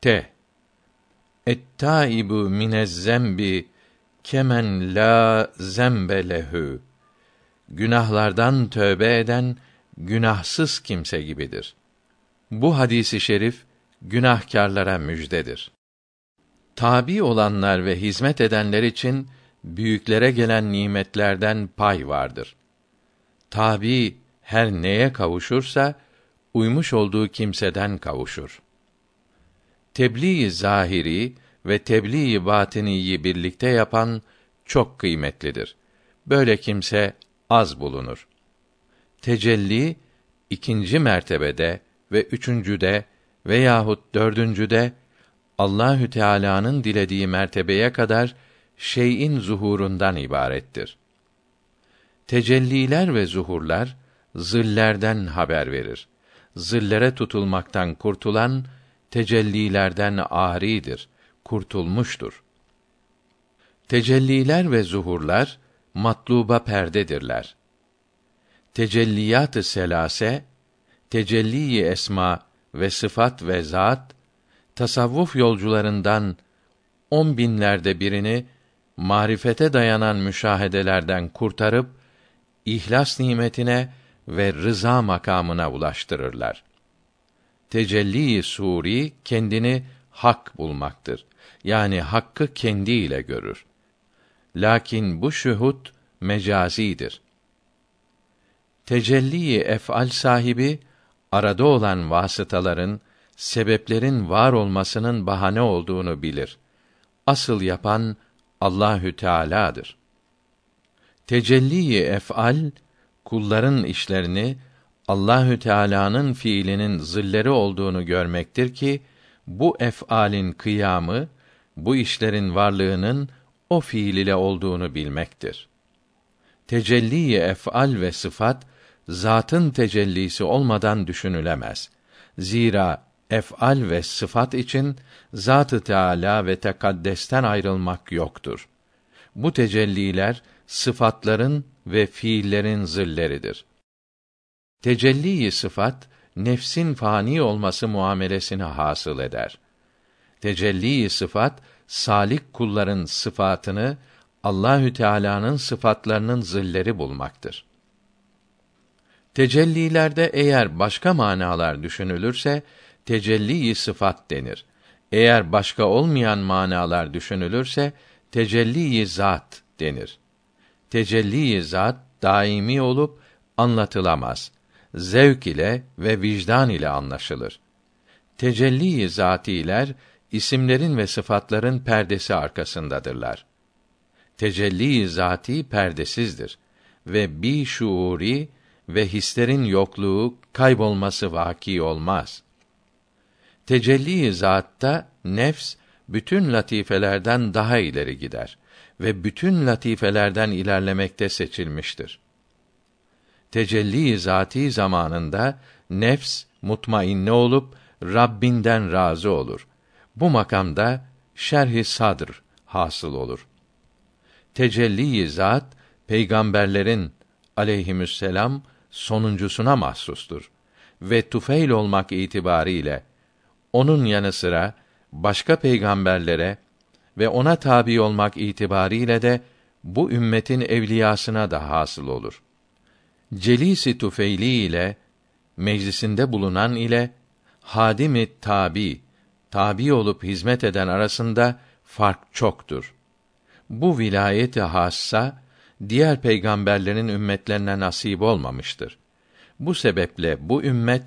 T. Ettaibu minez zembi kemen la zembe. Günahlardan tövbe eden günahsız kimse gibidir. Bu hadisi şerif günahkarlara müjdedir. Tabi olanlar ve hizmet edenler için büyüklere gelen nimetlerden pay vardır. Tabi her neye kavuşursa uymuş olduğu kimseden kavuşur. Tebliğ zahiri ve tebliğ batiniyi birlikte yapan çok kıymetlidir. Böyle kimse az bulunur. Tecelli ikinci mertebede ve üçüncüde veyahut dördüncüde Allahü Teala'nın dilediği mertebeye kadar şeyin zuhurundan ibarettir. Tecelliler ve zuhurlar zillerden haber verir. Zillere tutulmaktan kurtulan tecellilerden aridir, kurtulmuştur. Tecelliler ve zuhurlar matluba perdedirler. Tecelliyat-ı selase, tecelli esma ve sıfat ve zat, tasavvuf yolcularından on binlerde birini marifete dayanan müşahedelerden kurtarıp ihlas nimetine ve rıza makamına ulaştırırlar. Tecelli suri kendini hak bulmaktır. Yani hakkı kendiyle görür. Lakin bu şuhut mecazidir. Tecelli ef'al sahibi arada olan vasıtaların, sebeplerin var olmasının bahane olduğunu bilir. Asıl yapan Allahü Teala'dır. Tecelli ef'al kulların işlerini Allahü Teala'nın fiilinin zilleri olduğunu görmektir ki bu ef'alin kıyamı bu işlerin varlığının o fiil ile olduğunu bilmektir. Tecelli ef'al ve sıfat zatın tecellisi olmadan düşünülemez. Zira ef'al ve sıfat için Zat-ı Teala ve tekaddesten ayrılmak yoktur. Bu tecelliler sıfatların ve fiillerin zilleridir. Tecelli sıfat nefsin fani olması muamelesini hasıl eder. Tecelli sıfat salik kulların sıfatını Allahü Teala'nın sıfatlarının zilleri bulmaktır. Tecellilerde eğer başka manalar düşünülürse tecelli sıfat denir. Eğer başka olmayan manalar düşünülürse tecelli zat denir. Tecelli zat daimi olup anlatılamaz. Zevk ile ve vicdan ile anlaşılır. Tecelli zatiler isimlerin ve sıfatların perdesi arkasındadırlar. Tecelli zati perdesizdir ve bi şuuri ve hislerin yokluğu kaybolması vaki olmaz. Tecelli zatta nefs bütün latifelerden daha ileri gider ve bütün latifelerden ilerlemekte seçilmiştir. Tecelli zati zamanında nefs mutmainne olup Rabbinden razı olur. Bu makamda şerh sadr hasıl olur. Tecelli zat peygamberlerin aleyhisselam sonuncusuna mahsustur ve tufeil olmak itibariyle onun yanı sıra başka peygamberlere ve ona tabi olmak itibariyle de bu ümmetin evliyasına da hasıl olur. Celisi tufeyli ile meclisinde bulunan ile hadimi tabi tabi olup hizmet eden arasında fark çoktur. Bu vilayeti hassa diğer peygamberlerin ümmetlerine nasip olmamıştır. Bu sebeple bu ümmet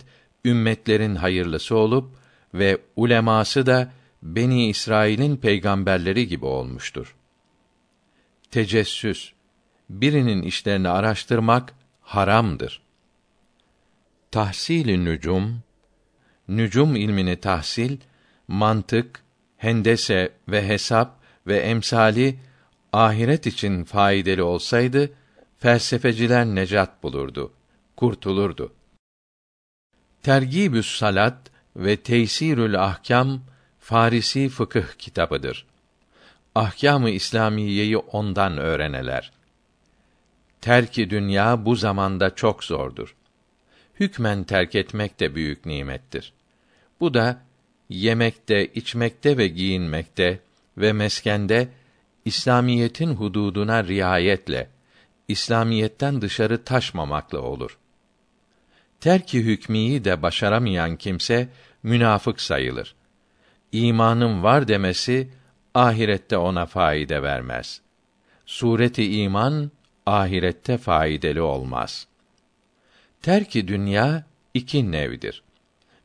ümmetlerin hayırlısı olup ve uleması da Beni İsrail'in peygamberleri gibi olmuştur. Tecessüs birinin işlerini araştırmak haramdır. Tahsil-i nücum nücum ilmini tahsil mantık, hendese ve hesap ve emsali ahiret için faydalı olsaydı felsefeciler necat bulurdu, kurtulurdu. Tergibü's Salat ve Teysirül Ahkam Farisi fıkıh kitabıdır. Ahkâm-ı İslamiyeyi ondan öğreneler. Terki dünya bu zamanda çok zordur. Hükmen terk etmek de büyük nimettir. Bu da yemekte, içmekte ve giyinmekte ve meskende İslamiyetin hududuna riayetle İslamiyetten dışarı taşmamakla olur. Terki hükmiyi de başaramayan kimse münafık sayılır. İmanın var demesi ahirette ona faide vermez. Sureti iman ahirette faydalı olmaz. Terki dünya iki nevdir.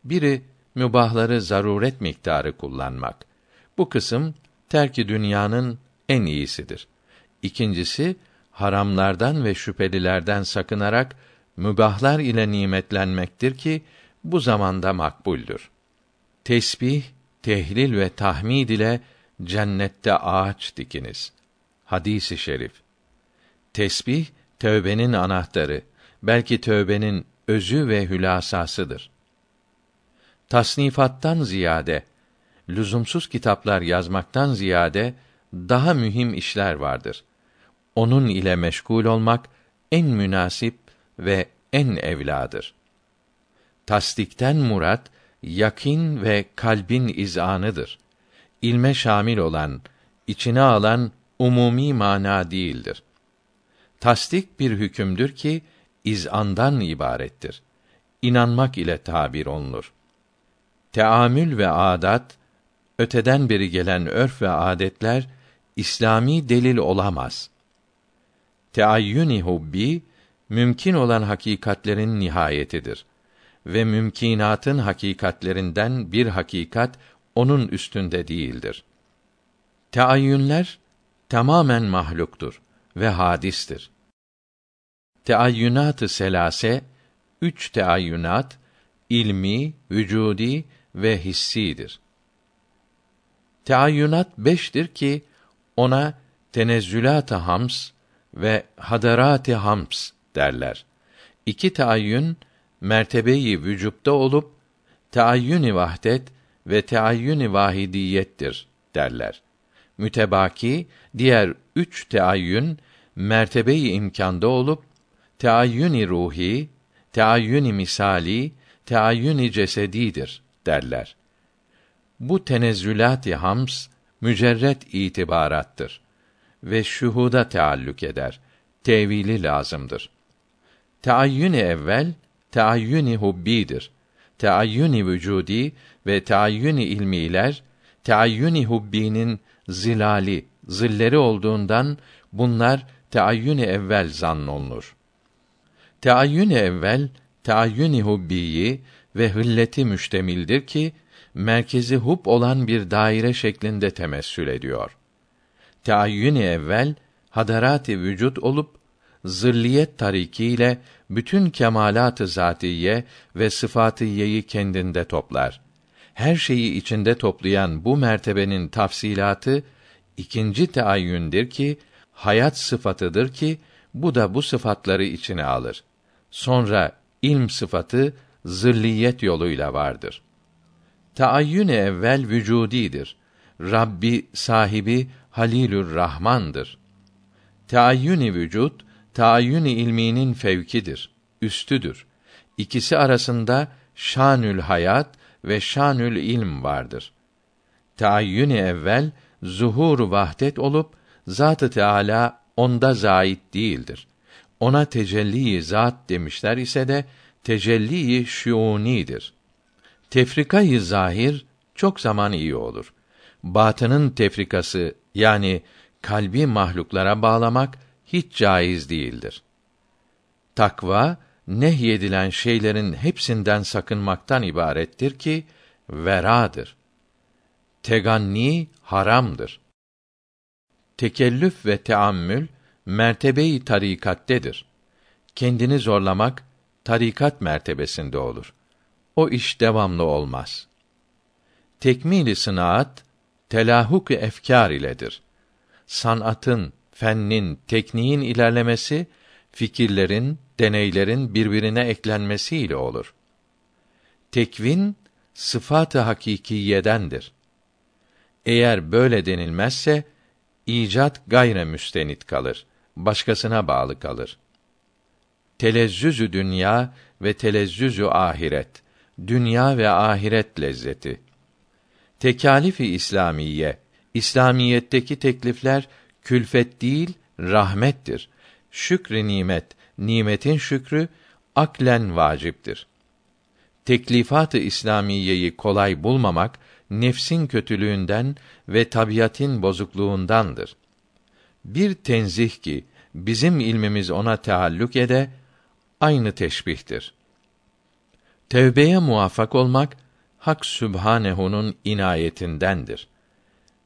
Biri mübahları zaruret miktarı kullanmak. Bu kısım terki dünyanın en iyisidir. İkincisi haramlardan ve şüphelilerden sakınarak mübahlar ile nimetlenmektir ki bu zamanda makbuldür. Tesbih, tehlil ve tahmid ile cennette ağaç dikiniz. Hadisi şerif. Tesbih tövbenin anahtarı, belki tövbenin özü ve hülasasıdır. Tasnifattan ziyade lüzumsuz kitaplar yazmaktan ziyade daha mühim işler vardır. Onun ile meşgul olmak en münasip ve en evladır. Tasdikten murat yakin ve kalbin izanıdır. İlme şamil olan, içine alan umumi mana değildir. Tasdik bir hükümdür ki izandan ibarettir. İnanmak ile tabir olunur. Teamül ve adat öteden beri gelen örf ve adetler İslami delil olamaz. Teayyüni hubbi mümkün olan hakikatlerin nihayetidir ve mümkinatın hakikatlerinden bir hakikat onun üstünde değildir. Teayyünler tamamen mahluktur ve hadistir. Teayyünat-ı selase üç teayyünat ilmi, vücudi ve hissidir. Teayyünat beştir ki ona tenezzülat-ı hams ve hadarat-ı hams derler. İki taayyün mertebeyi vücubda olup taayyün vahdet ve taayyün vahidiyettir derler. Mütebaki diğer üç teayyün mertebeyi imkanda olup teayyün ruhi, teayyün misali, teayyün cesedidir derler. Bu tenezzülat-ı hams mücerret itibarattır ve şuhuda taallük eder. Tevili lazımdır. Teayyün-i evvel teayyün-i hubbidir. Teayyün-i vücudi ve teayyün-i ilmiler teayyün-i hubbinin zilali, zilleri olduğundan bunlar teayyün-i evvel zannolunur. Teayyün-i evvel teayyün-i hubbiyi ve hilleti müştemildir ki merkezi hub olan bir daire şeklinde temessül ediyor. Teayyün-i evvel hadarat-ı vücut olup zırliyet tarikiyle bütün kemalat-ı zatiye ve sıfatiyeyi kendinde toplar. Her şeyi içinde toplayan bu mertebenin tafsilatı ikinci teayyündir ki hayat sıfatıdır ki bu da bu sıfatları içine alır. Sonra ilm sıfatı zırliyet yoluyla vardır. Taayyün evvel vücudidir. Rabbi sahibi Halilür Rahmandır. Taayyün vücut taayyün ilminin fevkidir, üstüdür. İkisi arasında şanül hayat ve şanül ilm vardır. Taayyün evvel zuhur vahdet olup Zat-ı Teala onda zait değildir. Ona tecelli zat demişler ise de tecelli şuunidir. Tefrikayı zahir çok zaman iyi olur. Batının tefrikası yani kalbi mahluklara bağlamak hiç caiz değildir. Takva nehyedilen şeylerin hepsinden sakınmaktan ibarettir ki veradır. Teganni haramdır. Tekellüf ve teammül mertebeyi tarikattedir. Kendini zorlamak tarikat mertebesinde olur. O iş devamlı olmaz. Tekmili sınaat telahuk efkar iledir. Sanatın, fennin, tekniğin ilerlemesi fikirlerin, deneylerin birbirine eklenmesiyle olur. Tekvin sıfat-ı hakikiyedendir. Eğer böyle denilmezse icat gayre müstenit kalır, başkasına bağlı kalır. Telezzüzü dünya ve telezzüzü ahiret, dünya ve ahiret lezzeti. Tekalifi İslamiye, İslamiyetteki teklifler külfet değil, rahmettir. Şükrü nimet, nimetin şükrü aklen vaciptir. Teklifat-ı İslamiyeyi kolay bulmamak nefsin kötülüğünden ve tabiatın bozukluğundandır. Bir tenzih ki bizim ilmimiz ona taalluk ede aynı teşbihtir. Tevbeye muvaffak olmak Hak Sübhanehu'nun inayetindendir.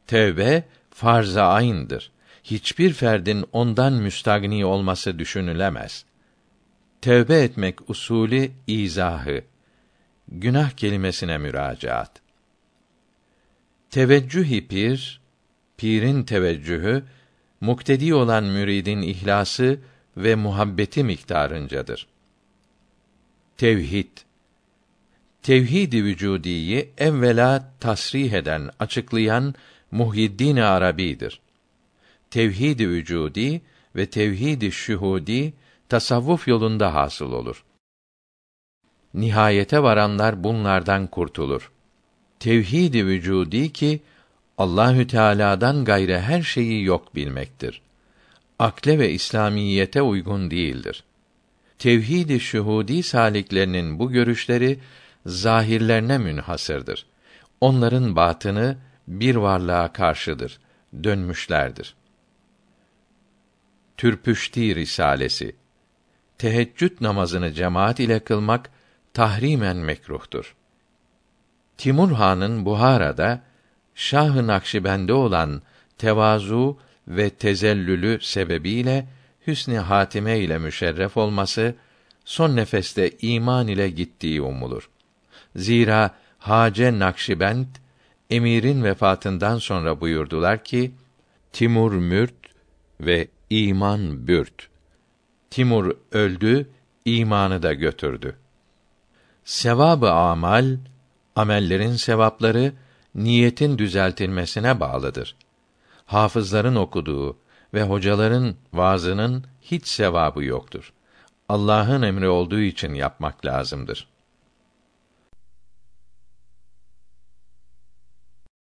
Tevbe farz-ı. Hiçbir ferdin ondan müstagni olması düşünülemez. Tevbe etmek usulü izahı. Günah kelimesine müracaat. Teveccüh pir, pirin teveccühü, muktedi olan müridin ihlası ve muhabbeti miktarıncadır. Tevhid Tevhid-i vücudiyi evvela tasrih eden, açıklayan Muhyiddin Arabi'dir. Tevhid-i vücudi ve tevhid-i şuhudi tasavvuf yolunda hasıl olur. Nihayete varanlar bunlardan kurtulur. Tevhid-i vücudi ki Allahü Teala'dan gayrı her şeyi yok bilmektir. Akle ve İslamiyete uygun değildir. Tevhid-i şuhudi saliklerinin bu görüşleri zahirlerine münhasırdır. Onların batını bir varlığa karşıdır, dönmüşlerdir. Türpüşti Risalesi Teheccüd namazını cemaat ile kılmak tahrimen mekruhtur. Timur Han'ın Buhara'da Şah-ı Nakşibende olan tevazu ve tezellülü sebebiyle hüsnü hatime ile müşerref olması son nefeste iman ile gittiği umulur. Zira Hace Nakşibend emirin vefatından sonra buyurdular ki Timur mürt ve iman bürt. Timur öldü, imanı da götürdü. Sevabı amal, amellerin sevapları niyetin düzeltilmesine bağlıdır. Hafızların okuduğu ve hocaların vaazının hiç sevabı yoktur. Allah'ın emri olduğu için yapmak lazımdır.